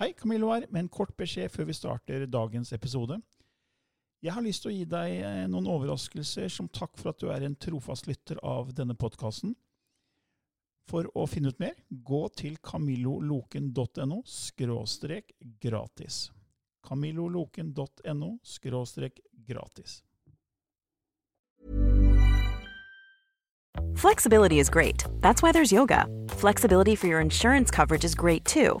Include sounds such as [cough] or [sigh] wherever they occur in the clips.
Hei, Camillo her, med en kort beskjed før vi starter dagens episode. Jeg har lyst til å gi deg eh, noen overraskelser som takk for at du er en trofast lytter av denne podkasten. For å finne ut mer, gå til camilloloken.no skråstrek gratis. camilloloken.no skråstrek gratis. Flexibility is great. That's why there's yoga. Flexibility for your insurance coverage is great too.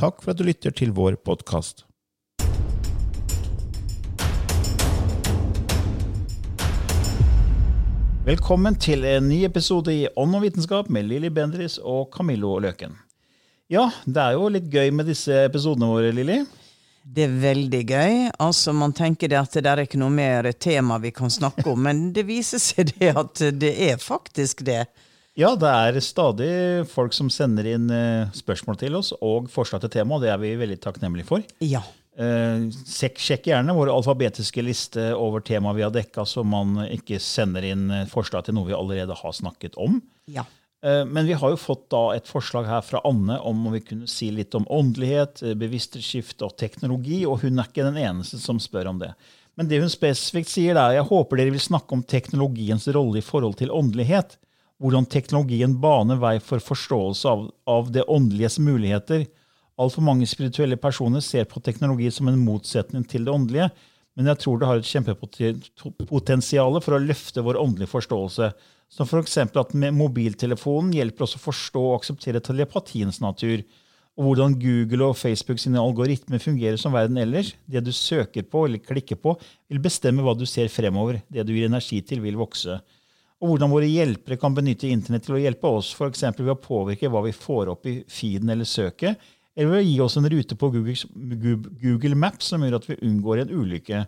Takk for at du lytter til vår podkast. Velkommen til en ny episode i Ånd og vitenskap med Lilly Bendris og Camillo Løken. Ja, det er jo litt gøy med disse episodene våre, Lilly. Det er veldig gøy. Altså, Man tenker det at det er ikke noe mer tema vi kan snakke om, men det viser seg det at det er faktisk det. Ja, det er stadig folk som sender inn eh, spørsmål til oss og forslag til tema, og det er vi veldig takknemlige for. Ja. Eh, sjekk gjerne vår alfabetiske liste over tema vi har dekka, så man ikke sender inn eh, forslag til noe vi allerede har snakket om. Ja. Men vi har jo fått da et forslag her fra Anne om om vi kunne si litt om åndelighet, bevissthetsskifte og teknologi, og hun er ikke den eneste som spør om det. Men det hun spesifikt sier, er jeg håper dere vil snakke om teknologiens rolle i forhold til åndelighet. Hvordan teknologien baner vei for forståelse av, av det åndeliges muligheter. Altfor mange spirituelle personer ser på teknologi som en motsetning til det åndelige, men jeg tror det har et kjempepotensial for å løfte vår åndelige forståelse. Som f.eks. at mobiltelefonen hjelper oss å forstå og akseptere telepatiens natur. Og hvordan Google og Facebook sine algoritmer fungerer som verden ellers. Det du søker på eller klikker på, vil bestemme hva du ser fremover. Det du gir energi til, vil vokse. Og hvordan våre hjelpere kan benytte Internett til å hjelpe oss, f.eks. ved å påvirke hva vi får opp i feeden eller søket, eller ved å gi oss en rute på Google, Maps som gjør at vi unngår en ulykke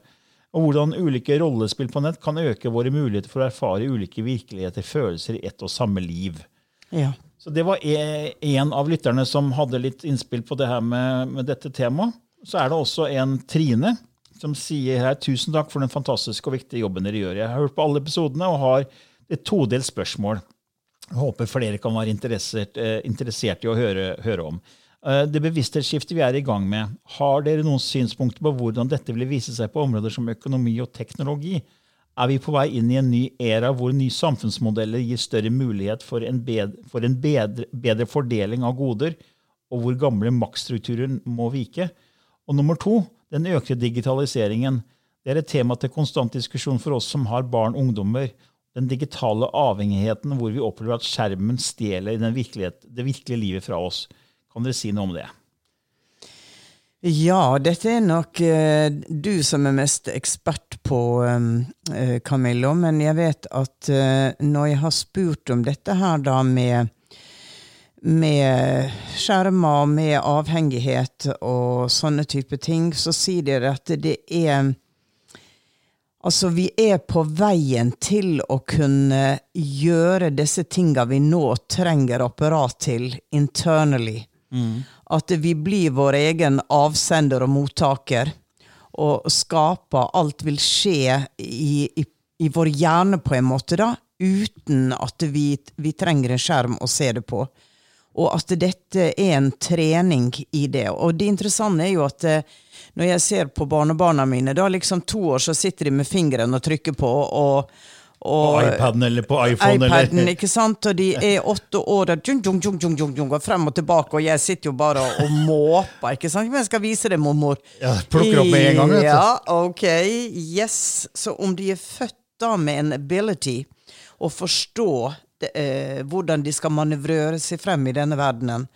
og hvordan ulike rollespill på nett kan øke våre muligheter for å erfare ulike virkeligheter, følelser i ett og samme liv. Ja. Så Det var e, en av lytterne som hadde litt innspill på det her med, med dette temaet. Så er det også en Trine som sier her tusen takk for den fantastiske og viktige jobben dere gjør. Jeg har hørt på alle episodene og har et todelt spørsmål. Jeg håper flere kan være interessert, eh, interessert i å høre, høre om. Eh, det bevissthetsskiftet vi er i gang med, har dere noen synspunkter på hvordan dette vil vise seg på områder som økonomi og teknologi? Er vi på vei inn i en ny æra hvor nye samfunnsmodeller gir større mulighet for en, bedre, for en bedre, bedre, fordeling av goder, og hvor gamle maktstrukturer må vike? Og nummer to, den økte digitaliseringen. Det er et tema til konstant diskusjon for oss som har barn og ungdommer. Den digitale avhengigheten hvor vi opplever at skjermen stjeler det virkelige livet fra oss. Kan dere si noe om det? Ja, dette er nok uh, du som er mest ekspert på, um, uh, Camillo. Men jeg vet at uh, når jeg har spurt om dette her da med, med skjermer, med avhengighet og sånne type ting, så sier dere at det er Altså, vi er på veien til å kunne gjøre disse tinga vi nå trenger apparat til internally. Mm. At vi blir vår egen avsender og mottaker. Og skaper Alt vil skje i, i, i, vår hjerne, på en måte, da, uten at vi, vi trenger en skjerm å se det på. Og at dette er en trening i det. Og det interessante er jo at eh, når jeg ser på barnebarna mine, da liksom to år så sitter de med fingeren og trykker på, og, På iPaden eller på iPhone. iPaden, eller. ikke sant? Og de er åtte år og går jung, jung, jung, jung, jung, og frem og tilbake, og jeg sitter jo bare og, og måper. ikke sant? Men jeg skal vise det, mormor. Ja, plukker opp med en gang, vet du. Ja, ok. Yes. Så om de er født da med en ability å forstå eh, hvordan de skal manøvrere seg frem i denne verdenen,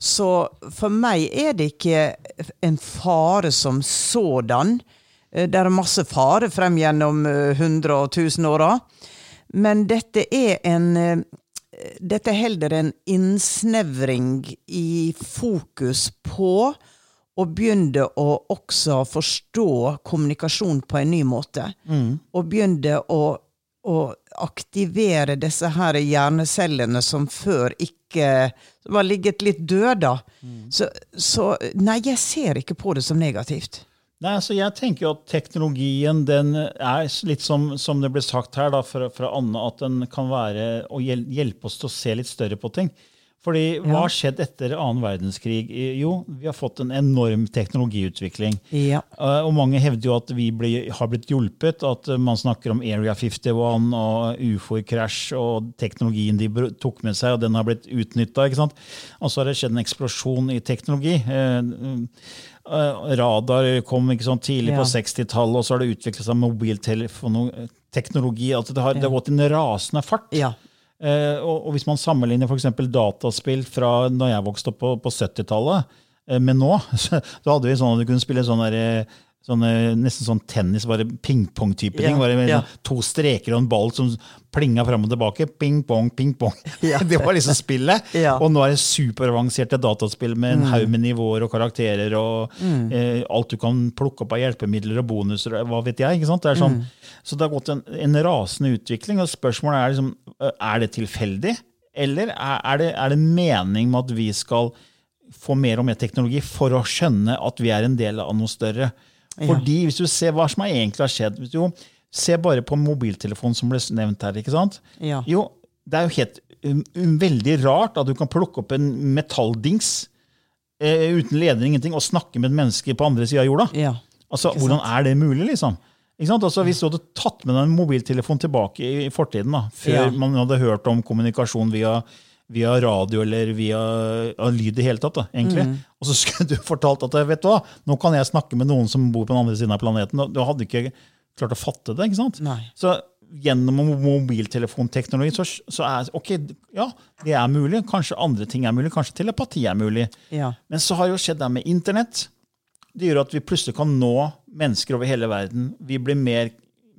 så for meg er det ikke en fare som sådan. Eh, Det er masse fare frem gjennom hundre- 100 og 1000 åra. Men dette er en eh, Dette er heller en innsnevring i fokus på å begynne å også forstå kommunikasjon på en ny måte. Og begynne å, å aktivere disse her hjernecellene som før ikke som har ligget litt døde. Så, så nei, jeg ser ikke på det som negativt. Nei, altså jeg tenker jo at teknologien den er litt som, som det ble sagt her da, fra, fra Anne, at den kan være å hjelpe oss til å se litt større på ting. Fordi hva har skjedd etter annen verdenskrig? Jo, vi har fått en enorm teknologiutvikling. Ja. Eh, Og mange hevder jo at vi ble, har blitt hjulpet. At man snakker om Area 51 og ufo-krasj og teknologien de tok med seg, og den har blitt utnytta. Og så har det skjedd en eksplosjon i teknologi. Eh, eh, Radar kom ikke sant, tidlig Ja. på 60-tallet, og så har det utviklet seg mobiltelefonteknologi. Altså det, har, det har gått i en rasende fart. Ja. Eh, og, hvis man sammenligner eksempel dataspill fra da jeg vokste opp på, på 70-tallet eh, med nå, [laughs] så, hadde vi sånn at du kunne spille sånn der, eh, sånn, eh, nesten sånn tennis, bare ping-pong-type Ja, ting. Bare ja. sånn to streker og en ball som plinga fram og tilbake. Ping-pong, ping-pong. [laughs] Ja. [laughs] Det var liksom spillet. Og nå er det superavanserte dataspill med en haug med nivåer og karakterer og eh, alt du kan plukke opp av hjelpemidler og bonuser og hva vet jeg. ikke sant? Det sånn, Så det har gått en, en rasende utvikling. og Spørsmålet er liksom, eh, er det tilfeldig, eller er, er, det, er det mening med at vi skal få mer og mer teknologi for å skjønne at vi er en del av noe større? Fordi hvis du ser hva som egentlig har skjedd hvis du, Se bare på mobiltelefonen som ble nevnt her. ikke sant? Ja. Jo, det er jo helt um, um, veldig rart at du kan plukke opp en metalldings uh, uten ledning ingenting, og snakke med et menneske på andre sida av jorda. Ja. Altså, Hvordan er det mulig, liksom? Ikke sant? Altså, hvis du hadde tatt med deg en mobiltelefon tilbake i, fortiden, da, før man hadde hørt om kommunikasjon via, via radio eller via lyd i hele tatt, da, egentlig, Mm. og så skulle [laughs] du fortalt at vet du hva, nå kan jeg snakke med noen som bor på den andre siden av planeten, og du hadde ikke klart å fatte det. ikke sant? Nei. Så gjennom mobiltelefonteknologi så, så er ok, ja, det er mulig. Kanskje andre ting er mulig. Kanskje telepati er mulig. Ja. Men så har jo skjedd det med internett. Det gjør at vi plutselig kan nå mennesker over hele verden. Vi blir mer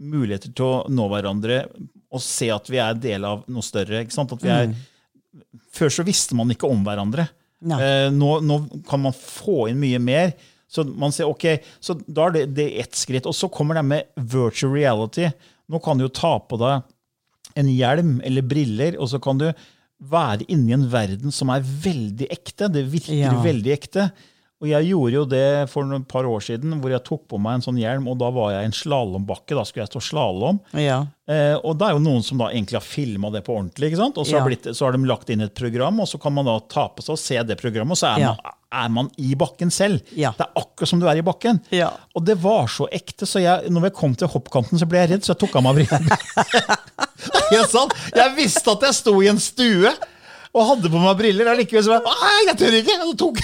muligheter til å nå hverandre og se at vi er del av noe større. ikke sant? At vi er, Før så visste man ikke om hverandre. Eh, nå, nå kan man få inn mye mer. Så man ser, ok, så da er det, det er ett skritt. Og så kommer det med virtual reality. Nå kan du jo ta på deg en hjelm eller briller, og så kan du være inni en verden som er veldig ekte. Det virker Ja. veldig ekte. Og jeg gjorde jo det for et par år siden, hvor jeg tok på meg en sånn hjelm, og da var jeg i en slalåmbakke. Da skulle jeg stå slalåm. Ja. Eh, og det er jo noen som da egentlig har filma det på ordentlig. ikke sant? Og så, Ja. har, blitt, så har de lagt inn et program, og så kan man da ta på seg og se det programmet, og så er, Ja. man, er man i bakken selv. Ja. Det er akkurat som du er i bakken. Ja. Og det var så ekte, så jeg, når jeg kom til hoppkanten, så ble jeg redd, så jeg tok av meg brillene. [laughs] [laughs] Jeg visste at jeg sto i en stue og hadde på meg briller. Allikevel så var jeg jeg tør ikke! Og tok.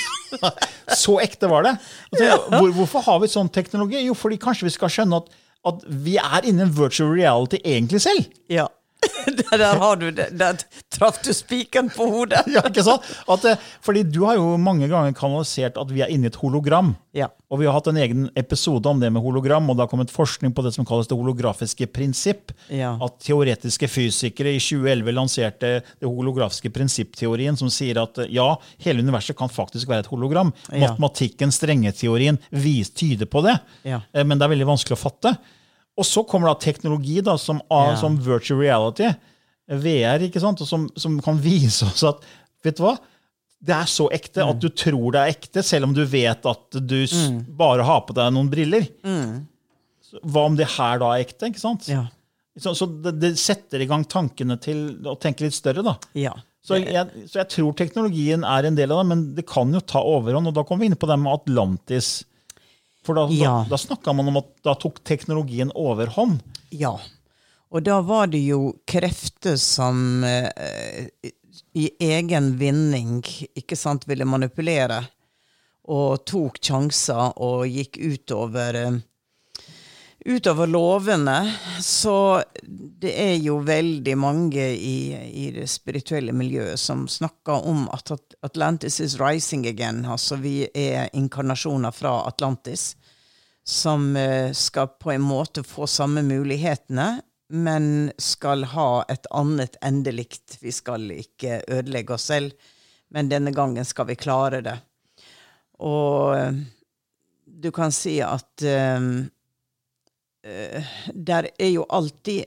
[laughs] Så ekte var det. Og så, hvor, hvorfor har vi sånn teknologi? Jo, fordi kanskje vi skal skjønne at, at vi er innen virtual reality egentlig selv. ja. [laughs] Der, har du det. Der traff du spikeren på hodet. Ja, ikke sant? At, eh, fordi du har jo mange ganger kanalisert at vi er inne i et hologram. Ja. Og vi har hatt en egen episode om det med hologram, og det har kommet forskning på det som kalles det holografiske prinsipp. Ja. At teoretiske fysikere i 2011 lanserte det holografiske prinsippteorien, som sier at eh, ja, hele universet kan faktisk være et hologram. Ja. Matematikken, strengeteorien, vis tyder på det. Ja. Eh, Men det er veldig vanskelig å fatte. Og så kommer da teknologi da, som, Ja. som virtual reality, VR, ikke sant? Og som, som kan vise oss at vet du hva? Det er så ekte Mm. at du tror det er ekte, selv om du vet at du s- bare har på deg noen briller. Så Hva om det her da er ekte? ikke sant? Mm. Ja. Så, så det, det setter i gang tankene til å tenke litt større. da. Ja. Så jeg, så jeg tror teknologien er en del av det, men det kan jo ta overhånd. Og da kommer vi inn på det med Atlantis. For da, Ja. da, da snakka man om at da tok teknologien overhånd. Ja. Og da var det jo krefter som eh, i egen vinning ikke sant, ville manipulere, og tok sjanser og gikk utover eh, utover lovene. Så det er jo veldig mange i, i det spirituelle miljøet som snakker om at Atlantis is rising again. Altså vi er inkarnasjoner fra Atlantis som eh, skal på en måte få samme mulighetene, men skal ha et annet endelikt. Vi skal ikke ødelegge oss selv, men denne gangen skal vi klare det. Og eh, du kan si at um, der er jo alltid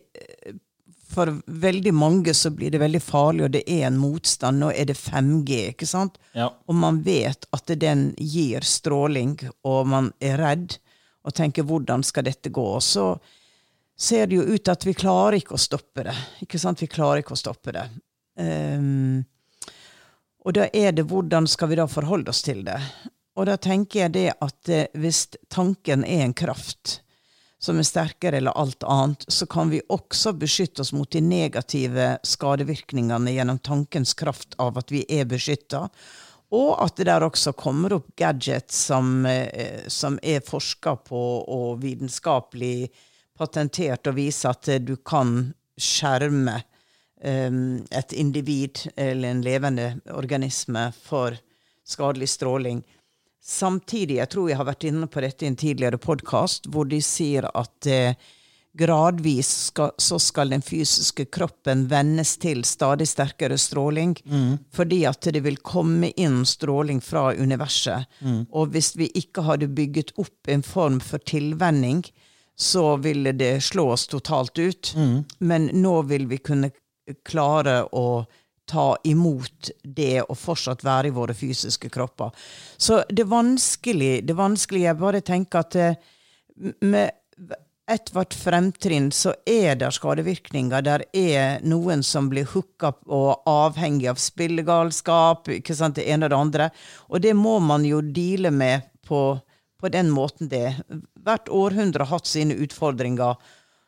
For veldig mange så blir det veldig farlig, og det er en motstand. Nå er det 5G, ikke sant? Ja. Og man vet at den gir stråling, og man er redd og tenker 'hvordan skal dette gå'? Og så ser det jo ut at vi klarer ikke å stoppe det. Ikke sant? Vi klarer ikke å stoppe det. Um, og da er det hvordan skal vi da forholde oss til det? Og da tenker jeg det at eh, hvis tanken er en kraft som er sterkere eller alt annet, så kan vi også beskytte oss mot de negative skadevirkningene gjennom tankens kraft av at vi er beskytta. Og at det der også kommer opp gadgets som, eh, som er forska på og vitenskapelig patentert og viser at du kan skjerme um, et individ eller en levende organisme for skadelig stråling. Samtidig, jeg tror jeg har vært inne på dette i en tidligere podkast, hvor de sier at eh, gradvis skal, så skal den fysiske kroppen vennes til stadig sterkere stråling. Mm. Fordi at det vil komme inn stråling fra universet. Mm. Og hvis vi ikke hadde bygget opp en form for tilvenning, så ville det slå oss totalt ut. Mm. Men nå vil vi kunne klare å ta imot det og fortsatt være i våre fysiske kropper. Så det er vanskelig, det er vanskelig Jeg bare tenker at eh, med ethvert fremtrinn så er det skadevirkninger. Der er noen som blir hooka og avhengig av spillegalskap, ikke sant, det ene og det andre. Og det må man jo deale med på på den måten det. Hvert århundre har hatt sine utfordringer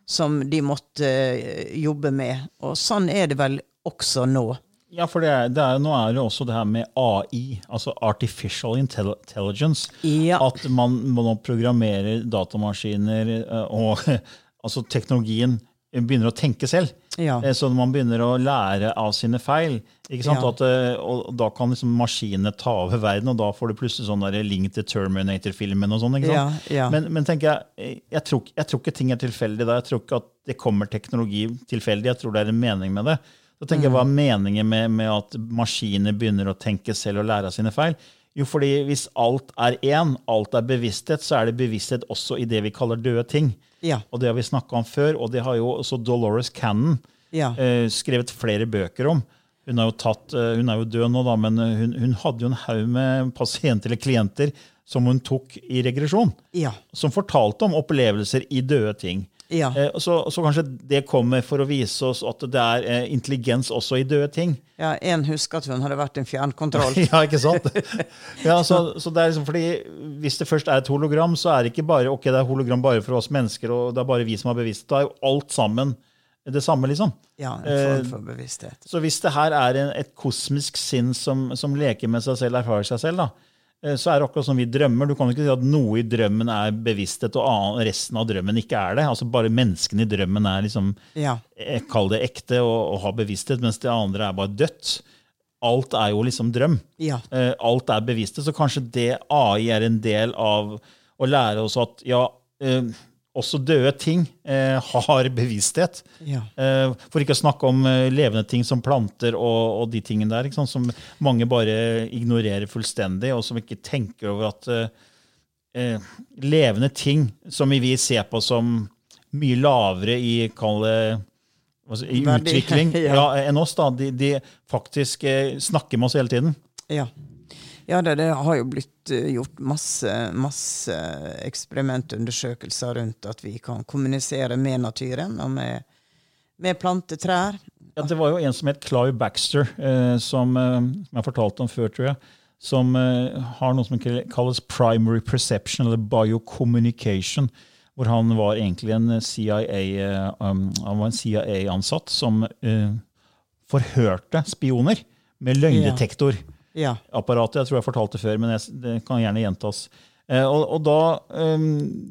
som de måtte uh, jobbe med. Og sånn er det vel også nå. Ja, for det er, det er, nå er det også det her med AI, altså artificial intelligence. Ja. At man, man programmerer datamaskiner uh, og [laughs] altså teknologien begynner å tenke selv. Ja. Eh, så man begynner å lære av sine feil. Ja. At, eh, og da kan liksom maskinene ta over verden, og da får du plutselig sånn der link til Terminator-filmen. og sånn? Ja, men, men, tenker jeg, eh, jeg tror, jeg tror, ikke ting er tilfeldig da. Jeg tror ikke at det kommer teknologi tilfeldig. Jeg tror det er en mening med det. Så tenker jeg, Hva er mm. meningen med, med at maskiner begynner å tenke selv og lære av sine feil? Jo, fordi hvis alt er én, alt er bevissthet, så er det bevissthet også i det vi kaller døde ting. Ja. Og det har vi snakka om før, og det har jo også Dolores Cannon ja. uh, skrevet flere bøker om. Hun er jo, tatt, uh, hun er jo død nå, da, men hun, hun hadde jo en haug med pasienter eller klienter som hun tok i regresjon. Ja. Som fortalte om opplevelser i døde ting. Ja. Eh, så, så, kanskje det kommer for å vise oss at det er eh, intelligens også i døde ting. [laughs] Ja, En husker at hun hadde vært en fjernkontroll. [laughs] ja, ikke sant? [laughs] Ja, så, så, det er liksom fordi Hvis det først er et hologram, så er det ikke bare ok, det er hologram bare for oss mennesker, og det er bare vi som har bevisst. Da er jo alt sammen det samme, liksom. Ja, en form eh, for bevissthet. Så hvis det her er en, et kosmisk sinn som, som leker med seg selv, erfarer seg selv, da, Eh, så er det akkurat som vi drømmer. Du kan ikke si at noe i drømmen er bevissthet, og resten av drømmen ikke er det. Altså Bare menneskene i drømmen er liksom, ja. Eh, kall det ekte og, og har bevissthet, mens det andre er bare dødt. Alt er jo liksom drøm. Ja. Eh, alt er bevissthet. Så kanskje det AI er en del av å lære oss at ja, også døde ting eh, har bevissthet. Ja. Eh, for ikke å snakke om eh, levende ting som planter og, og de tingene der, som mange bare ignorerer fullstendig, og som ikke tenker over at eh, eh, levende ting som vi ser på som mye lavere i, i utvikling [laughs] ja. Ja, enn oss, da, de, de faktisk eh, snakker med oss hele tiden. Ja. Ja, det, det, har jo blitt eh, gjort masse, masse eksperimentundersøkelser rundt at vi kan kommunisere med naturen og med, med plantetrær. Ja, det var jo en som het Clive Baxter, eh, som, eh, som, jeg fortalte om før, tror jeg. Som eh, har noe som kalles primary perception, eller biocommunication. hvor han var egentlig en CIA, um, han var en CIA-ansatt som uh, forhørte spioner med løgndetektor. Ja. Jeg tror jeg fortalte det før, men jeg, det kan gjerne gjentas. Eh, og, og da, um,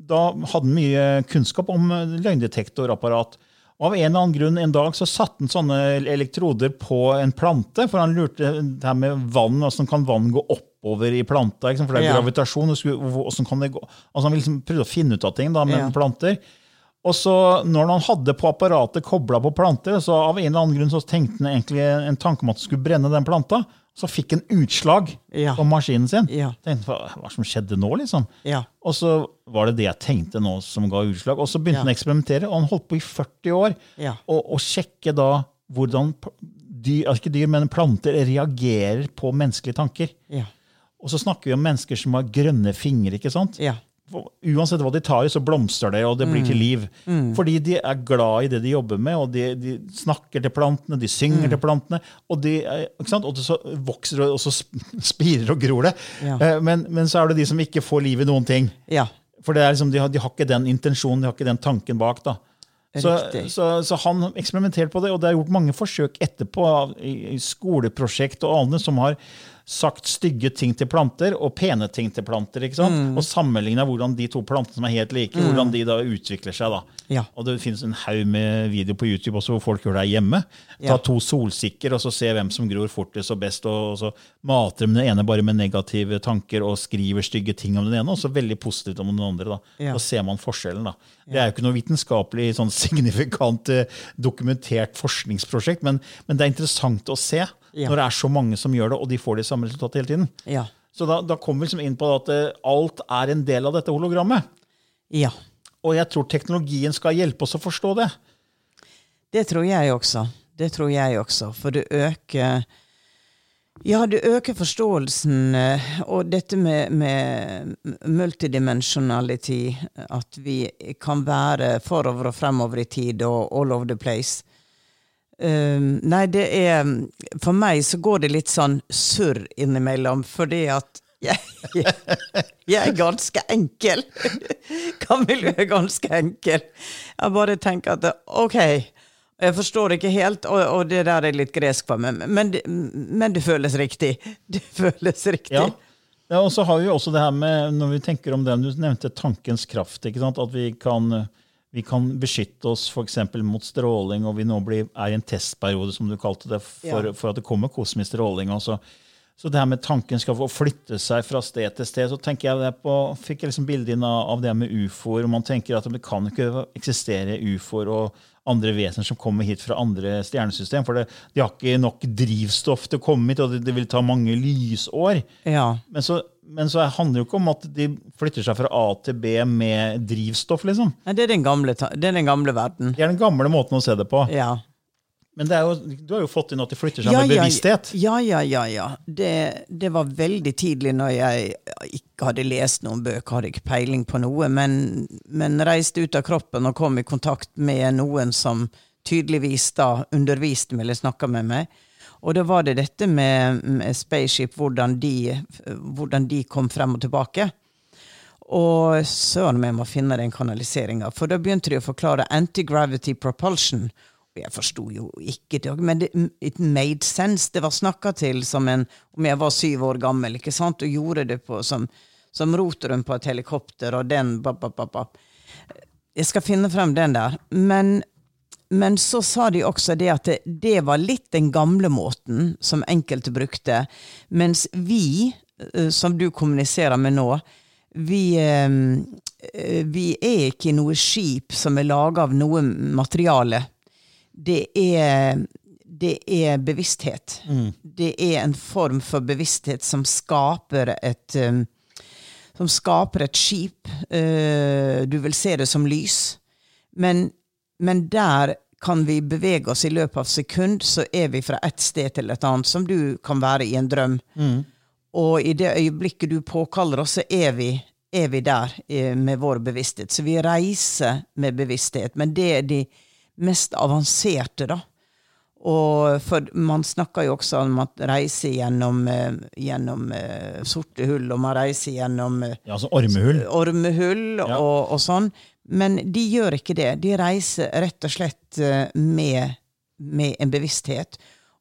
da hadde han mye kunnskap om eh, løgndetektorapparat. Og Av en eller annen grunn en dag så satte han sånne elektroder på en plante, for han lurte det her med vann, hvordan kan vann gå oppover i planta? For det er Ja. gravitasjon. skulle- kan det gå? Altså Han liksom prøvde å finne ut av ting da, med Ja. planter. Og så når han hadde på apparatet kobla på planter, så av en eller annen grunn så tenkte han egentlig en tanke om at han skulle brenne den planta. Så fikk han utslag Ja. på maskinen sin. Ja. Tenkte, hva, hva som skjedde nå, liksom? Ja. Og så var det det jeg tenkte nå som ga utslag. Og så begynte Ja. han å eksperimentere, og han holdt på i 40 år Ja. og, og sjekke da hvordan dyr, ikke dyr, men planter reagerer på menneskelige tanker. Ja. Og så snakker vi om mennesker som har grønne fingre. ikke sant? Uansett hva de tar i, så blomstrer det, og det blir til liv. Fordi de er glad i det de jobber med, og de, de snakker til plantene, de synger til plantene. Og, de, er- ikke sant? og så vokser og så [laughs] spirer og gror det. Ja. Eh, Men, men så er det de som ikke får liv i noen ting. ja. For det er liksom, de, har, de har ikke den intensjonen, de har ikke den tanken bak. da. Så, så, så han eksperimenterte på det, og det er gjort mange forsøk etterpå i, i skoleprosjekt og andre som har sagt stygge ting til planter og pene ting til planter. ikke sant? Mm. Og sammenligna hvordan de to plantene som er helt like, hvordan de da utvikler seg. da. Ja. Og det finnes en haug med video på YouTube også hvor folk gjør det hjemme. Ta Ja. to solsikker og så se hvem som gror fortest og best, og, og så mater dem den ene bare med negative tanker og skriver stygge ting om den ene, og så veldig positivt om den andre. Da Ja. Da ser man forskjellen. da. Det er jo ikke noe vitenskapelig sånn [laughs] signifikant eh, dokumentert forskningsprosjekt, men, men det er interessant å se Ja. når det er så mange som gjør det, og de får de samme resultatene hele tiden. Ja. Så da, da kommer vi liksom inn på at eh, alt er en del av dette hologrammet. ja. Og jeg tror teknologien skal hjelpe oss å forstå det. Det tror jeg også. Det tror jeg også. For det øker Ja, det øker forståelsen, eh, og dette med, med multidimensionality, at vi kan være forover og fremover i tid og all over the place. Um, nei, det er For meg så går det litt sånn surr innimellom, fordi at jeg, jeg, jeg er ganske enkel. Camilla er ganske enkel. Jeg bare tenker at OK, jeg forstår ikke helt, og, og det der er litt gresk for meg, men men det føles riktig. Det føles riktig. Ja. Ja, og så har vi jo også det her med, når vi tenker om den, Du nevnte tankens kraft. At vi kan, vi kan beskytte oss f.eks. mot stråling, og vi nå blir, er i en testperiode, som du kalte det, for, Ja. for at det kommer kosmisk stråling. også. Så det her med tanken skal få flytte seg fra sted til sted, så tenker jeg det på, fikk jeg liksom bilde inn av, av det med ufoer. og Man tenker at det kan ikke eksistere ufoer og andre vesener som kommer hit fra andre stjernesystem. For det, de har ikke nok drivstoff til å komme hit, og det, det vil ta mange lysår. Ja. Men så, men så handler det jo ikke om at de flytter seg fra A til B med drivstoff. liksom. Nei, Det er den gamle, det er den gamle verden. Det er den gamle måten å se det på. Ja. Men det jo, du har jo fått inn at de flytter seg med bevissthet. Ja, ja, ja. ja. Det, det var veldig tidlig når jeg ikke hadde lest noen bøker, hadde ikke peiling på noe, men, men reiste ut av kroppen og kom i kontakt med noen som tydeligvis da underviste meg eller snakka med meg. Og da var det dette med, med spaceship, hvordan de, hvordan de kom frem og tilbake. Og søren meg må finne den kanaliseringa, for da begynte de å forklare anti-gravity propulsion. Jeg forsto jo ikke det, men it made sense. Det var snakka til som en, om jeg var syv år gammel, ikke sant, og gjorde det på, som, som rotoren på et helikopter, og den ba, ba, ba, ba. Jeg skal finne frem den der. Men, men så sa de også det at det, det var litt den gamle måten som enkelte brukte, mens vi, eh, som du kommuniserer med nå, vi, eh, vi er ikke noe skip som er laga av noe materiale. Det er, det er bevissthet. Det er en form for bevissthet som skaper et um, som skaper et skip. Uh, du vil se det som lys. Men, men der kan vi bevege oss i løpet av sekund, så er vi fra et sted til et annet, som du kan være i en drøm. Og i det øyeblikket du påkaller oss, så er vi, er vi der eh, med vår bevissthet. Så vi reiser med bevissthet. Men det er de mest avanserte, da. Og for man snakker jo også om at reise gjennom, eh, gjennom eh, sorte hull, og man reiser gjennom eh, Ja, altså ormehull. ormehull Ja. og, og sånn. Men de gjør ikke det. De reiser rett og slett med, med en bevissthet.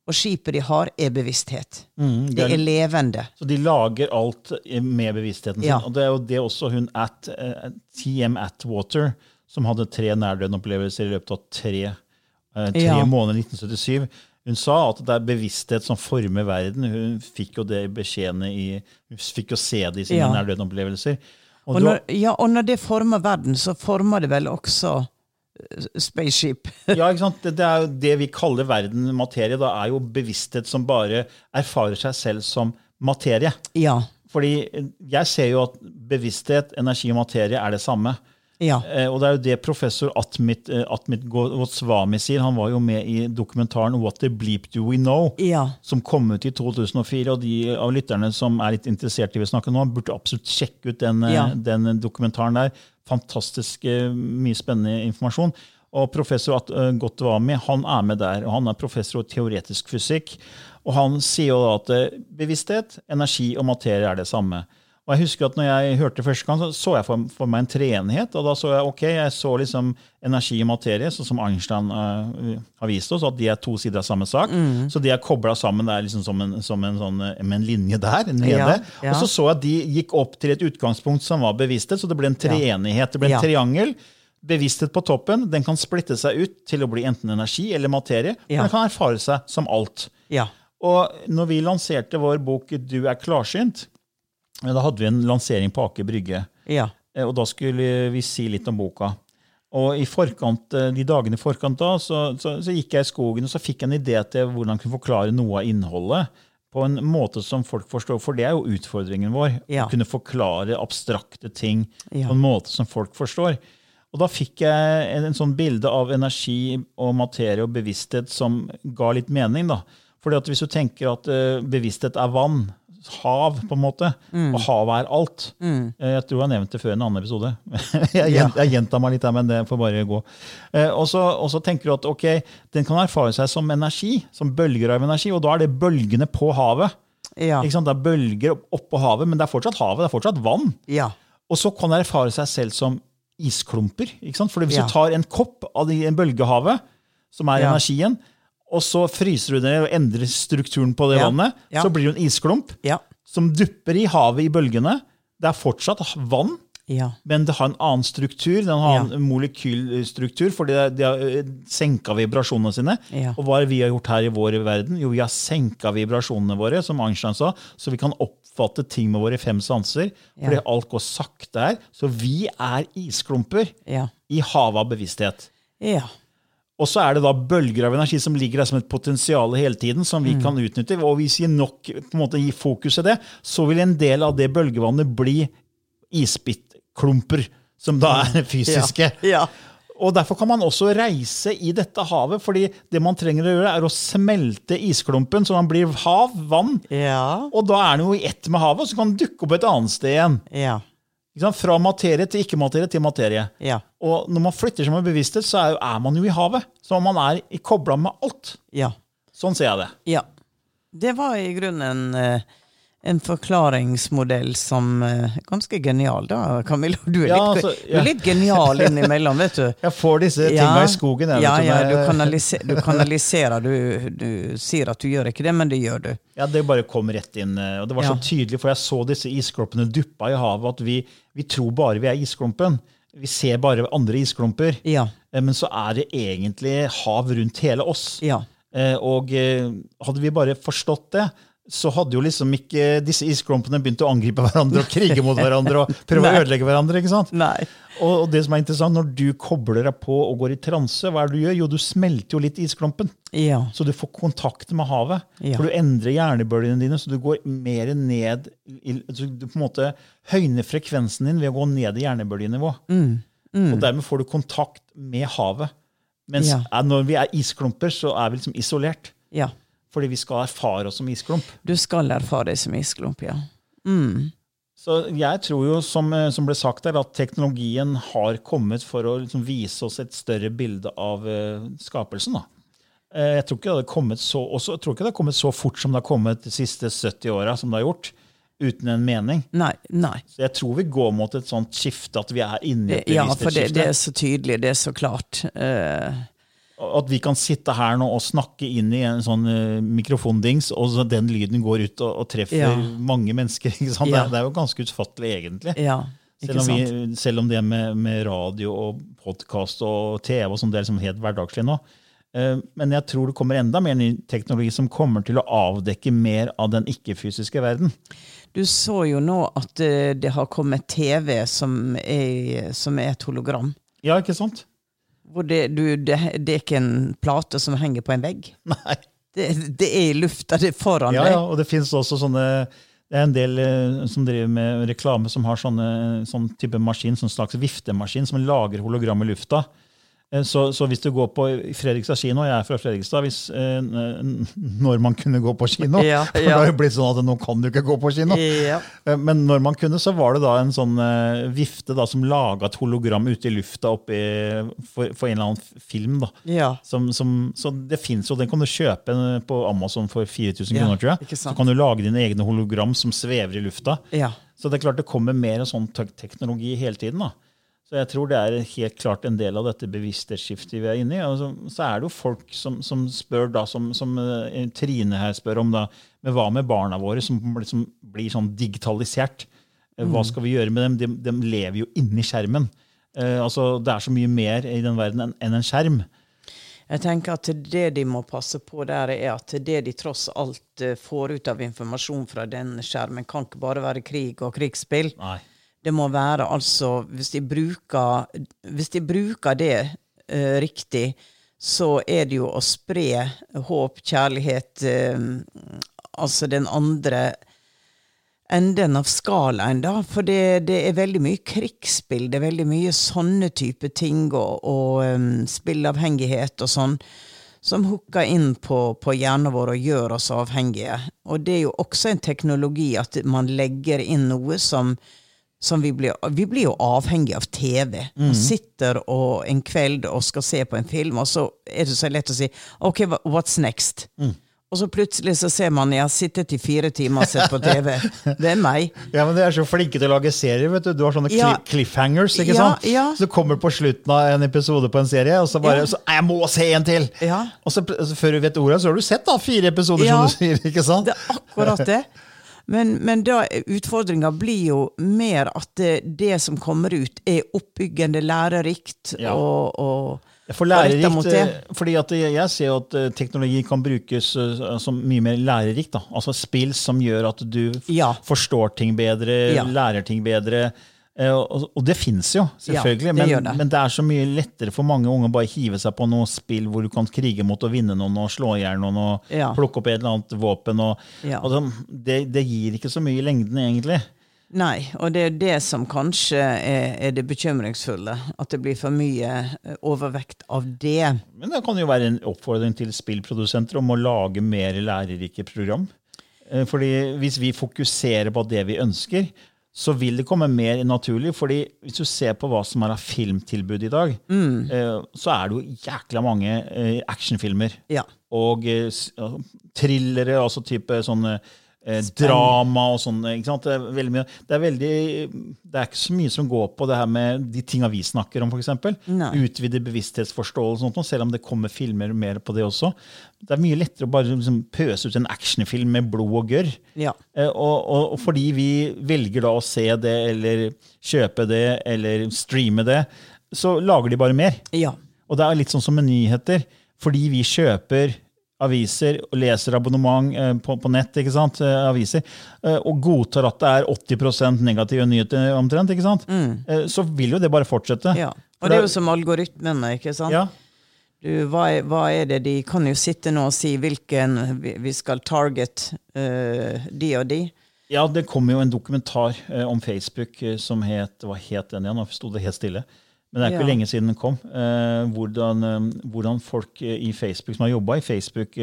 Og skipet de har, er bevissthet. Mm, det er levende. Så de lager alt med bevisstheten sin. Ja. Og det er jo det også hun at, uh, TM Atwater, som hadde tre nærdøden-opplevelser i løpet av tre, eh, tre Ja. måneder i 1977. Hun sa at det er bevissthet som former verden. Hun fikk jo det beskjedene i Hun fikk jo se det i sine Ja. nærdøden-opplevelser. Og Og når, ja, og når det former verden, så former det vel også eh, spaceship. [laughs] Ja, ikke sant? Det, det er jo det vi kaller verden materie. Da er jo bevissthet som bare erfarer seg selv som materie. ja. Fordi jeg ser jo at bevissthet, energi og materie er det samme. Ja. Eh, og det er jo det professor Atmit, eh, Atmit Goswami sier. Han var jo med i dokumentaren What the Bleep Do We Know? Ja. Som kom ut i 2004. Og de av lytterne som er litt interessert i å snakke nå, burde absolutt sjekke ut den, eh, Ja. den dokumentaren der. Fantastisk mye spennende informasjon. Og professor At- Gotwami han er med der, og han er professor i teoretisk fysikk. Og han sier jo da at bevissthet, energi og materie er det samme. Og jeg husker at når jeg hørte første gang, så så jeg for, for meg en treenighet. Og da så jeg ok, jeg så liksom energi og materie, sånn som Einstein uh, har vist oss, at de er to sider av samme sak. Så de er kobla sammen det er liksom som en, som en, sånn, eh, med en linje der nede. Ja, ja. Og så så jeg at de gikk opp til et utgangspunkt som var bevissthet, så det ble en treenighet. Det ble en triangel. Bevissthet på toppen den kan splitte seg ut til å bli enten energi eller materie. Ja. Den kan erfare seg som alt. Ja. Og når vi lanserte vår bok 'Du er klarsynt', da hadde vi en lansering på Aker Brygge. Ja. Eh, Og da skulle vi si litt om boka. Og i forkant, eh, de dagene i forkant da, så, så, så gikk jeg i skogen og så fikk jeg en idé til hvordan jeg kunne forklare noe av innholdet på en måte som folk forstår. For det er jo utfordringen vår. Ja. Å kunne forklare abstrakte ting Ja. på en måte som folk forstår. Og da fikk jeg en, en sånn bilde av energi og materie og bevissthet som ga litt mening. da. Fordi at Hvis du tenker at uh, bevissthet er vann, hav, på en måte, Mm. og havet er alt Mm. Jeg tror jeg har nevnt det før i en annen episode. [laughs] jeg, Ja. gjentar meg litt her, men det får bare gå. Eh, og, så, tenker du at ok, den kan erfare seg som energi, som bølger av energi, og da er det bølgene på havet. Ja. Det er bølger opp- oppå havet, men det er fortsatt havet, det er fortsatt vann. Ja. Og så kan det erfare seg selv som isklumper. Ikke sant? For hvis du tar en kopp av en bølgehavet, som er energien, og så fryser du ned og endrer strukturen på det Ja. vannet, Ja. så blir det en isklump Ja. som dupper i havet i bølgene. Det er fortsatt vann, Ja. men det har en annen struktur. Den har en molekylstruktur, fordi de, har eh, senka vibrasjonene sine. Og hva vi har gjort her i vår verden? Jo, vi har senka vibrasjonene våre, som Einstein sa, så vi kan oppfatte ting med våre fem sanser. Fordi alt går sakte her. Så vi er isklumper i havet av bevissthet. Ja. Og så er det da bølger av energi som ligger der som et potensial hele tiden, som vi kan utnytte. Og hvis vi nok på en måte gir fokus til det, så vil en del av det bølgevannet bli isbitklumper, som da er fysiske. Ja. Og Derfor kan man også reise i dette havet, fordi det man trenger å gjøre, er å smelte isklumpen, så man blir hav, vann. Ja. Og da er den jo i ett med havet, og så kan den dukke opp et annet sted igjen. Ja. Fra materie til ikke-materie til materie. Ja. Og når man flytter seg med bevissthet, så er, jo, er man jo i havet. Så man er i- kobla med alt. Ja. Sånn ser jeg det. Ja. Det var i grunnen eh, en forklaringsmodell som er Ganske genial, da, Camilla. Du er, Ja, litt, altså, du er litt genial innimellom, vet du. [laughs] Jeg får disse tinga i skogen. Jeg, ja, ja, du, kanaliser, du [laughs] kanaliserer. Du, du sier at du gjør ikke det, men det gjør du. Ja, Det bare kom rett inn. eh, og Det var Ja. så tydelig, for jeg så disse isklumpene duppa i havet, at vi, vi tror bare vi er isklumpen. Vi ser bare andre isklumper. Ja. Eh, Men så er det egentlig hav rundt hele oss. Ja. Eh, Og eh, hadde vi bare forstått det, så hadde jo liksom ikke disse isklumpene begynt å angripe hverandre og krige mot [laughs] hverandre og prøve å ødelegge hverandre. ikke sant? Nei. Og, det som er interessant, når du kobler deg på og går i transe, hva er det du gjør? Jo, du smelter jo litt isklumpen. Ja. Så du får kontakt med havet. Ja. For du endrer hjernebølgene dine, så du går mer ned i, så Du på en måte høyner frekvensen din ved å gå ned i hjernebølgenivå. Mm. Og dermed får du kontakt med havet. Mens Ja. når vi er isklumper, så er vi liksom isolert. ja. Fordi vi skal erfare oss som isklump. Du skal erfare deg som isklump, ja. Så jeg tror jo, som, eh, som ble sagt der, at teknologien har kommet for å liksom vise oss et større bilde av uh, skapelsen. da. Eh, jeg tror ikke det hadde kommet så, også, jeg tror ikke det har kommet så fort som det har kommet de siste 70 åra. som det har gjort. uten en mening. Nei. nei. Så jeg tror vi går mot et sånt skifte, at vi er inne i et Ja, for det, det er så tydelig, det er så klart. Eh, At vi kan sitte her nå og snakke inn i en sånn uh, mikrofondings, og så den lyden går ut og, og treffer Ja. mange mennesker. [laughs] Ja. Det, er, det er jo ganske utfattelig, egentlig. ja, Selv om, vi, selv om det med, med radio og podkast og TV og sånn, det er liksom helt hverdagslig nå. Uh, Men jeg tror det kommer enda mer ny teknologi som kommer til å avdekke mer av den ikke-fysiske verden. Du så jo nå at uh, det har kommet TV som er, som er et hologram. Ja, ikke sant? Hvor det, du, det, det er ikke en plate som henger på en vegg. [laughs] Nei. Det, det er i lufta, det er foran Ja, deg. ja, og det finnes også sånne det er en del eh, som driver med reklame som har sånne, sånn type maskin, sånn slags viftemaskin som lager hologram i lufta. Eh, Så, så hvis du går på Fredrikstad kino, jeg er fra Fredrikstad, hvis, eh, når man kunne gå på kino Ja, [laughs] For det har jo blitt sånn at nå kan du ikke gå på kino. Ja. Eh, Men når man kunne, så var det da en sånn eh, vifte da, som laga et hologram ute i lufta oppi, for, for en eller annen film. da. ja. Som, som, så det fins jo, den kan du kjøpe på Amazon for 4000 Ja, kroner, tror jeg. Så kan du lage dine egne hologram som svever i lufta. ja. Så det er klart det kommer mer sånn teknologi hele tiden. da. Så jeg tror det er helt klart en del av dette bevissthetsskiftet vi er inne i. Altså, så er det jo folk som, som spør, da, som, som eh, Trine her spør om, da, men hva med barna våre som liksom blir sånn digitalisert? Eh, Hva skal vi gjøre med dem? De, de lever jo inni skjermen. Uh, altså, det er så mye mer i den verden enn en, en skjerm. Jeg tenker at det de må passe på der, er at det de tross alt får ut av informasjon fra den skjermen, kan ikke bare være krig og krigsspill. Nei. Det må være altså Hvis de bruker, hvis de bruker det eh, riktig, så er det jo å spre håp, kjærlighet eh, Altså den andre enden av skalaen, da. For det, det er veldig mye krigsspill. Det er veldig mye sånne type ting, og, og um, spillavhengighet og sånn, som hooker inn på, på hjernen vår og gjør oss avhengige. Og det er jo også en teknologi at man legger inn noe som som vi blir, vi blir jo avhengig av TV. Man sitter og en kveld og skal se på en film, og så er det så lett å si OK, what's next? Og så plutselig så ser man jeg har sittet i fire timer og sett på TV. [laughs] Det er meg. Ja, men De er så flinke til å lage serier. vet Du Du har sånne Ja. cliffhangers. ikke Ja, sant? ja. Så du kommer på slutten av en episode på en serie, og så bare så, Jeg må se en til! Ja. Og så, så før du vet ordet, så har du sett da fire episoder, som du sier. ikke sant? Det er akkurat det. Men, men da utfordringa blir jo mer at det, det som kommer ut, er oppbyggende, lærerikt Ja. og, og For lærerikt, eh, fordi at jeg ser jo at eh, teknologi kan brukes eh, som mye mer lærerikt. da. Altså spill som gjør at du Ja. forstår ting bedre, Ja. lærer ting bedre. Eh, Og, det fins jo, selvfølgelig, Ja, det men, det. men det er så mye lettere for mange unge å bare hive seg på noe spill hvor du kan krige mot å vinne noen og slå i hjel noen og Ja. plukke opp et eller annet våpen. Og, Ja. og det, det gir ikke så mye i lengden, egentlig. Nei, og det er det som kanskje er, er det bekymringsfulle. At det blir for mye eh, overvekt av det. Men det kan jo være en oppfordring til spillprodusenter om å lage mer lærerike program. Eh, Fordi Hvis vi fokuserer på det vi ønsker, så vil det komme mer naturlig. fordi Hvis du ser på hva som er av filmtilbud i dag, mm. så er det jo jækla mange eh, actionfilmer. Ja. Og eh, thrillere, altså type sånne eh, drama og sånn. Det er veldig. Det er, veldig, det er ikke så mye som går på det her med de tinga vi snakker om, f.eks. Utvide bevissthetsforståelse, og sånt, selv om det kommer filmer mer på det også. Det er mye lettere å bare liksom, pøse ut en actionfilm med blod og gørr. Ja. Eh, Og, og, og fordi vi velger da å se det, eller kjøpe det, eller streame det, så lager de bare mer. ja. Og det er litt sånn som med nyheter. Fordi vi kjøper aviser og leser abonnement eh, på, på nett? Eh, aviser, eh, og godtar at det er 80 negative nyheter omtrent? Eh, så vil jo det bare fortsette. Mm. ja. Og det er jo som algoritmene, ikke sant? Ja, Du, hva, er, hva er det de kan jo sitte nå og si hvilken vi- skal target uh, de og de. Ja, det kom jo en dokumentar om Facebook som het Hva het den igjen? Nå sto det helt stille. Men det er ikke Ja. lenge siden den kom. Eh, hvordan, eh, hvordan folk eh, i Facebook som har jobba i Facebook,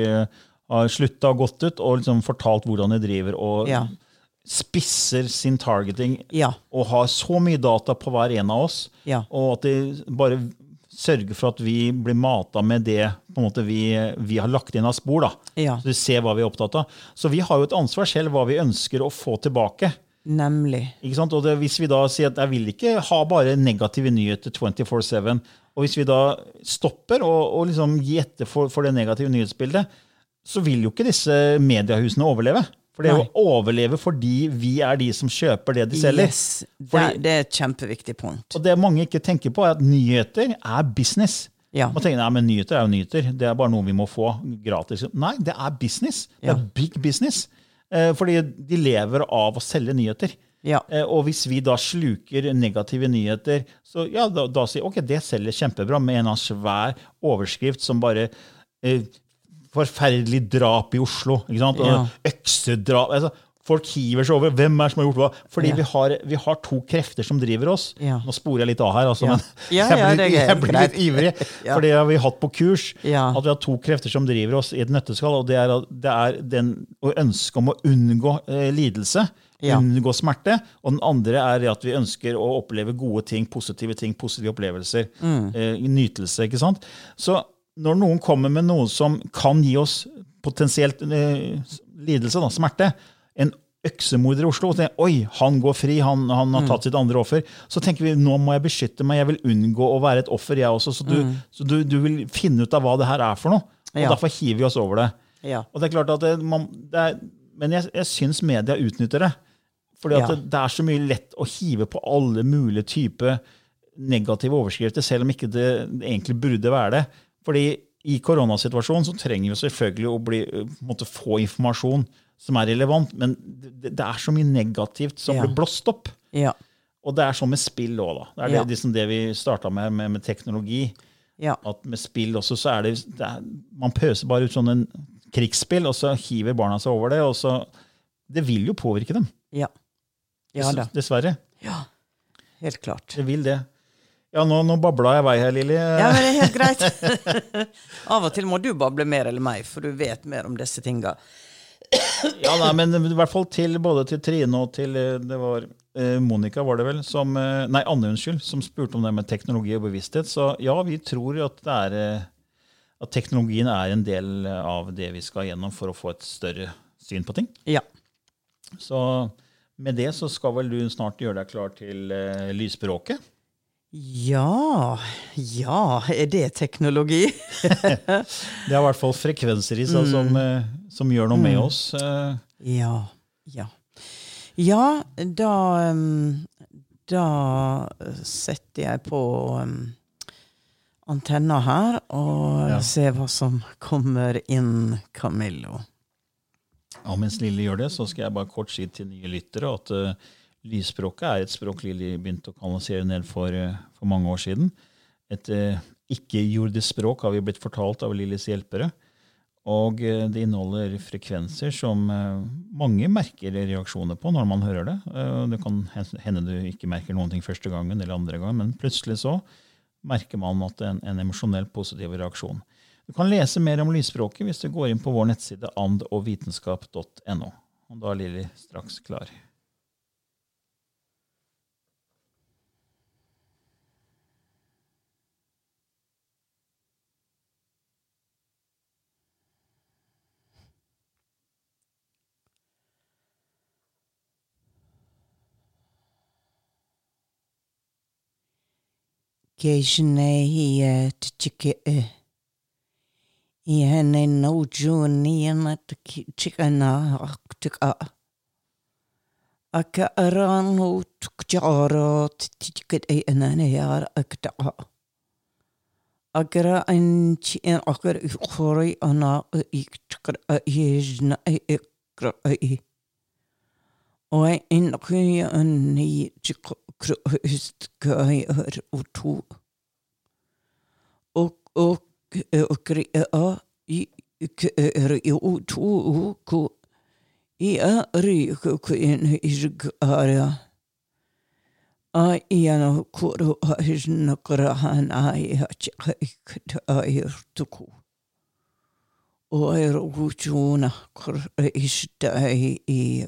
har slutta og gått ut og liksom fortalt hvordan de driver og Ja. spisser sin targeting Ja. og har så mye data på hver en av oss, og at de bare sørger for at vi blir mata med det måte vi, vi har lagt inn av spor. Så vi ser hva vi er opptatt av. Så vi har jo et ansvar selv hva vi ønsker å få tilbake. Nemlig. Ikke sant? Og det, hvis vi da sier at jeg vil ikke ha bare negative nyheter 24-7, og hvis vi da stopper og, og liksom gir etter for, for det negative nyhetsbildet, så vil jo ikke disse mediehusene overleve. For det er jo å overleve fordi vi er de som kjøper det de selger. Yes. Det, Fordi- det er et kjempeviktig punkt. Og det mange ikke tenker på, er at nyheter er business. Ja. Man tenker nei, men nyheter er jo nyheter. Det er bare noe vi må få gratis. Nei, det er business. Det er big business. Eh, fordi de lever av å selge nyheter. Ja. Eh, og hvis vi da sluker negative nyheter, så ja, da, da sier ok, det selger kjempebra med en av svær overskrift som bare eh, Forferdelig drap i Oslo. ikke sant? Og Ja. Øksedrap. Altså, folk hiver seg over. Hvem er som har gjort hva? Fordi Ja. vi, har, vi har to krefter som driver oss. Ja. Nå sporer jeg litt av her, altså, men jeg blir, jeg blir litt ivrig. [laughs] For det har vi hatt på kurs. At vi har to krefter som driver oss i et nøtteskall. Og det er, det er den, å ønske om å unngå eh, lidelse. Ja. Unngå smerte. Og den andre er at vi ønsker å oppleve gode ting, positive ting, positive opplevelser. Mm. Eh, nytelse. ikke sant? Så når noen kommer med noe som kan gi oss potensielt eh, lidelse, da, smerte, en øksemorder i Oslo, og tenker, oi, han går fri, han, han Mm. har tatt sitt andre offer, så tenker vi nå må jeg beskytte meg, jeg vil unngå å være et offer, jeg også. Så du, så du, du vil finne ut av hva det her er for noe. Og Mm. Ja. derfor hiver vi oss over det. Ja. Og det er klart at det, man, det er, Men jeg, jeg syns media utnytter det. Fordi at Ja. det, det er så mye lett å hive på alle mulige typer negative overskrifter, selv om ikke det egentlig burde være det. Fordi i koronasituasjonen så trenger vi selvfølgelig å bli, måtte få informasjon som er relevant, men det, det er så mye negativt som Ja. blir blåst opp. Ja. Og det er sånn med spill òg, da. Det er det, liksom det vi starta med, med, med teknologi. Ja. At med spill også så er det, det er, Man pøser bare ut sånne krigsspill, og så hiver barna seg over det. og så Det vil jo påvirke dem. Ja. Ja da. Dessverre. Ja. Helt klart. Det vil det. Ja, nå, nå babla jeg vei her, Lilly. Ja, men det er helt greit. [laughs] Av og til må du bable mer eller meg, for du vet mer om disse tinga. Ja, nei, men i hvert fall til både til Trine og til eh, det var eh, Monica, var det vel, som eh, Nei, Anne, unnskyld, som spurte om det med teknologi og bevissthet. Så ja, vi tror at det er eh, at teknologien er en del av det vi skal gjennom for å få et større syn på ting. Ja. Så med det så skal vel du snart gjøre deg klar til eh, lysspråket. Ja Ja, er det teknologi? [laughs] Det er i hvert fall frekvenser i seg som, eh, som gjør noe med oss. eh. Ja. Ja. Ja, da um, Da setter jeg på um, antenna her og Ja. ser hva som kommer inn, Camillo. Ja, mens Lilly gjør det, så skal jeg bare kort si til nye lyttere at uh, lysspråket er et språk Lilly begynte å kanalisere ned for, uh, for mange år siden. Et uh, ikke-jordisk språk har vi blitt fortalt av Lillys hjelpere. Og eh, det inneholder frekvenser som eh, mange merker reaksjoner på når man hører det. Eh, det kan hende du ikke merker noen ting første gangen eller andre gangen, men plutselig så merker man at det er en, en emosjonell positiv reaksjon. Du kan lese mer om lysspråket hvis du går inn på vår nettside andogvitenskap.no. Og da er Lilly straks klar. كاجناهيات تكئه يعني نوجوني أنا تكنا أكتقا أكا أرانو تكجارات تكئي أنا نيار أكتقا أقرأ أنت إن أقرأ أخري أنا أقرأ يجنا أقرأ وإن قيا أني تقرأ e. Og en kuya anni chikra ist kayar utu. Og og og a i kr i utu ku i a ri ku in isgara. A iana kuru a hisna karahan a i a chika ikta a irtuku. Og er utjuna kur ista i i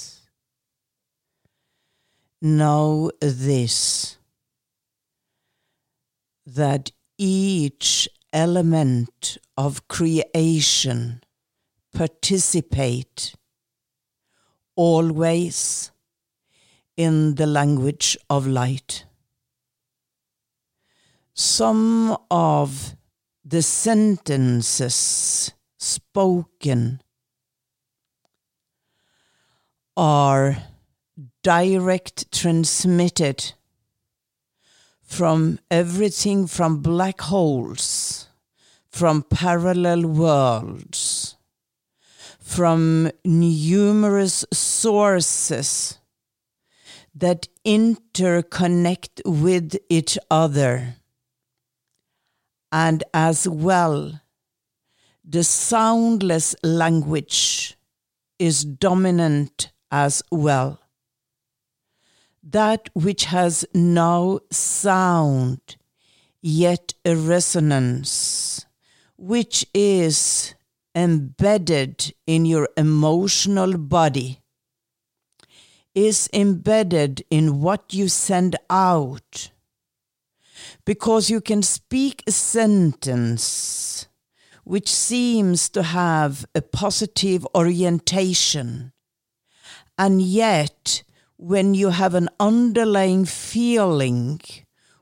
Know this that each element of creation participate always in the language of light. Some of the sentences spoken are direct transmitted from everything from black holes, from parallel worlds, from numerous sources that interconnect with each other and as well the soundless language is dominant as well. That which has no sound, yet a resonance, which is embedded in your emotional body, is embedded in what you send out. Because you can speak a sentence which seems to have a positive orientation, and yet when you have an underlying feeling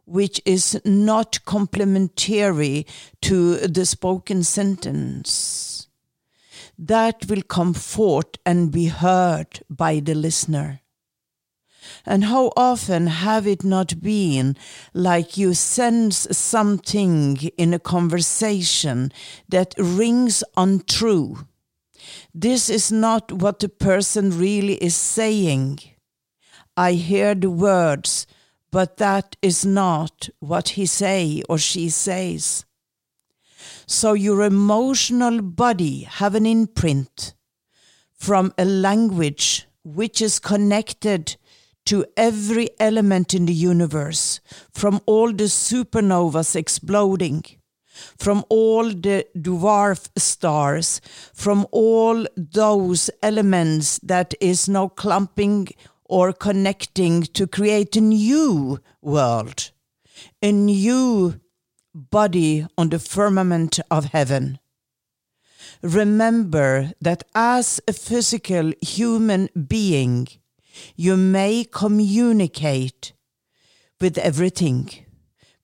which is not complementary to the spoken sentence, that will come forth and be heard by the listener. And how often have it not been like you sense something in a conversation that rings untrue? This is not what the person really is saying. I hear the words, but that is not what he say or she says. So your emotional body have an imprint from a language which is connected to every element in the universe, from all the supernovas exploding, from all the dwarf stars, from all those elements that is now clumping or connecting to create a new world, a new body on the firmament of heaven. Remember that as a physical human being, you may communicate with everything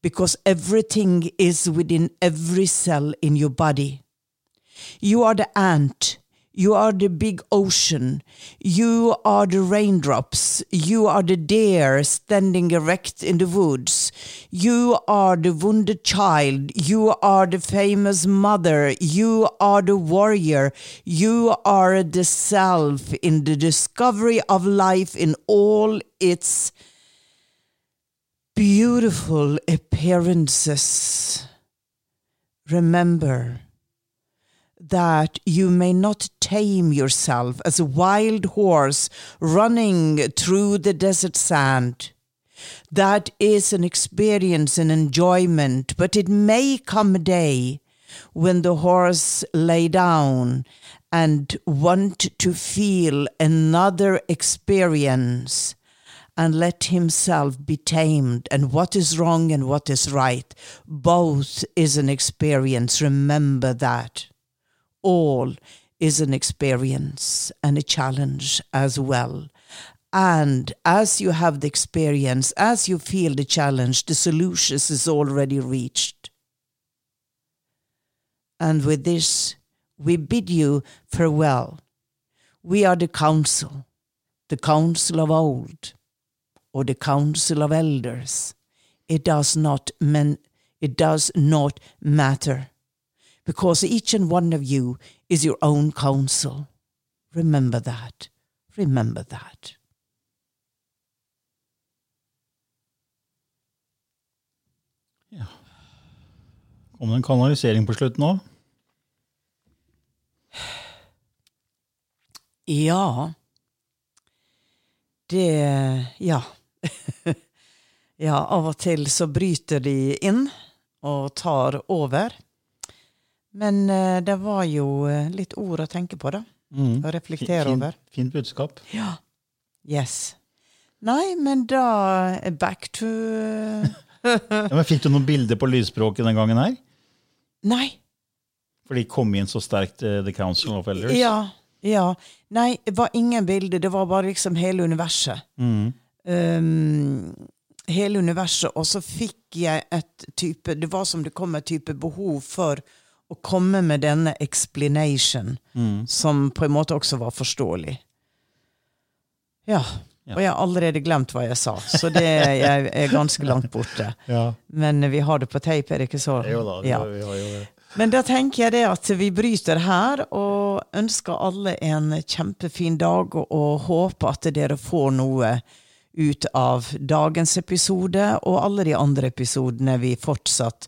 because everything is within every cell in your body. You are the ant. You are the big ocean. You are the raindrops. You are the deer standing erect in the woods. You are the wounded child. You are the famous mother. You are the warrior. You are the self in the discovery of life in all its beautiful appearances. Remember, that you may not tame yourself as a wild horse running through the desert sand. That is an experience and enjoyment, but it may come a day when the horse lay down and want to feel another experience and let himself be tamed. And what is wrong and what is right both is an experience. Remember that all is an experience and a challenge as well. And as you have the experience, as you feel the challenge, the solution is already reached. And with this, we bid you farewell. We are the council, the council of old, or the council of elders. It does not men, it does not matter because each and one of you is your own counsel. Remember that. Remember that. Ja. Kom det en kanalisering på slutten òg? Ja. Det Ja. [laughs] ja, av og til så bryter de inn og tar over. Men eh, det var jo eh, litt ord å tenke på, da. Mm. Og reflektere Fin- over. Fint budskap. Ja. Yes. Nei, men da eh, Back to [laughs] Ja, men fikk du noen bilder på lydspråket den gangen her? Nei. For de kom inn så sterkt, uh, The Council of Elders. Ja. ja. Nei, det var ingen bilder. Det var bare liksom hele universet. Mm. um, hele universet, og så fikk jeg et type Det var som det kom et type behov for å komme med denne explanation, Mm. som på en måte også var forståelig. Ja. Og jeg har allerede glemt hva jeg sa, så det jeg er ganske langt borte. [laughs] Ja. Men vi har det på tape, er det ikke så? Jo da, det Ja. vi har jo det. Men da tenker jeg det at vi bryter her, og ønsker alle en kjempefin dag, og, håper at dere får noe ut av dagens episode, og alle de andre episodene vi fortsatt